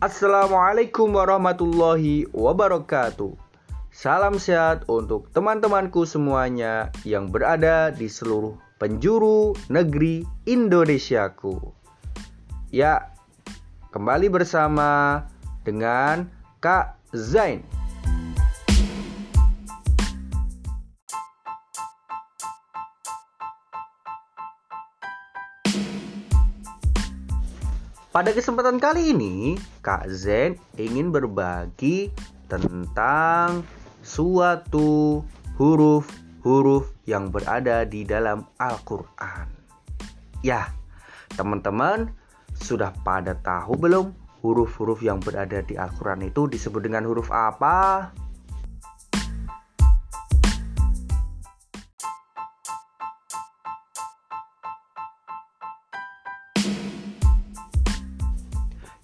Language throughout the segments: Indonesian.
Assalamualaikum warahmatullahi wabarakatuh. Salam sehat untuk teman-temanku semuanya yang berada di seluruh penjuru negeri Indonesiaku. Ya, kembali bersama dengan Kak Zain. Pada kesempatan kali ini, Kak Zen ingin berbagi tentang suatu huruf-huruf yang berada di dalam Al-Quran. Ya, teman-teman sudah pada tahu belum huruf-huruf yang berada di Al-Quran itu disebut dengan huruf apa?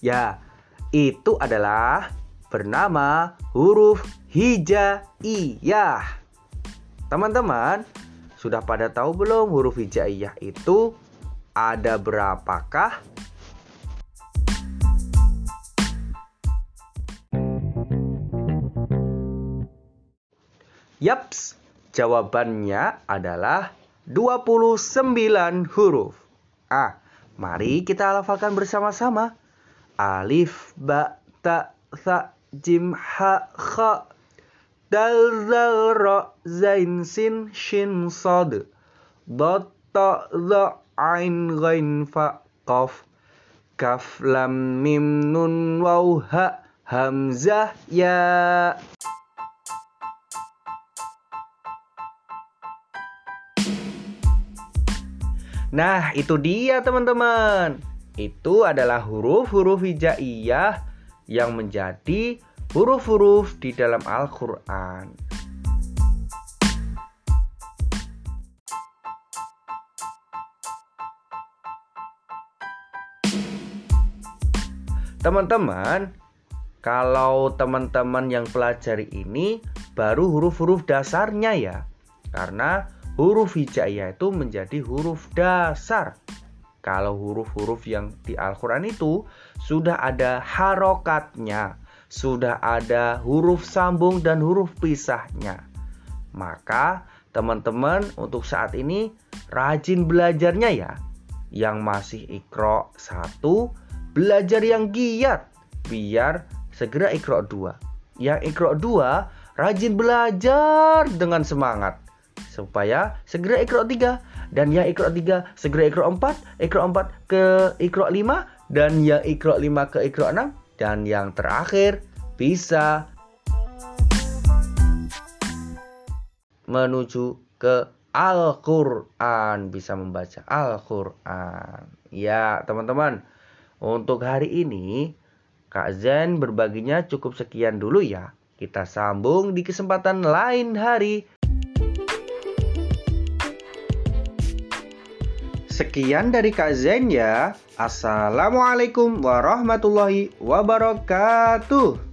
Ya, itu adalah bernama huruf hijaiyah. Teman-teman, sudah pada tahu belum huruf hijaiyah itu ada berapakah? Yaps, jawabannya adalah 29 huruf. Ah, mari kita hafalkan bersama-sama alif ba ta sa jim ha kha dal zal ra zain sin shin sad dot ta za ain ghain fa qaf kaf lam mim nun waw ha hamzah ya. Nah, itu dia teman-teman itu adalah huruf-huruf hijaiyah yang menjadi huruf-huruf di dalam Al-Quran. Teman-teman, kalau teman-teman yang pelajari ini baru huruf-huruf dasarnya ya. Karena huruf hijaiyah itu menjadi huruf dasar kalau huruf-huruf yang di Al-Quran itu sudah ada harokatnya, sudah ada huruf sambung dan huruf pisahnya. Maka teman-teman untuk saat ini rajin belajarnya ya. Yang masih ikro satu, belajar yang giat biar segera ikro dua. Yang ikro dua, rajin belajar dengan semangat supaya segera ikro tiga. Dan yang ikro 3 segera ikro 4 ikro 4 ke ikro 5 dan yang ikro 5 ke ikro 6 dan yang terakhir bisa menuju ke Al-Quran. Bisa membaca Al-Quran. Ya teman-teman untuk hari ini Kak Zen berbaginya cukup sekian dulu ya. Kita sambung di kesempatan lain hari Sekian dari Kak Zen ya. Assalamualaikum warahmatullahi wabarakatuh.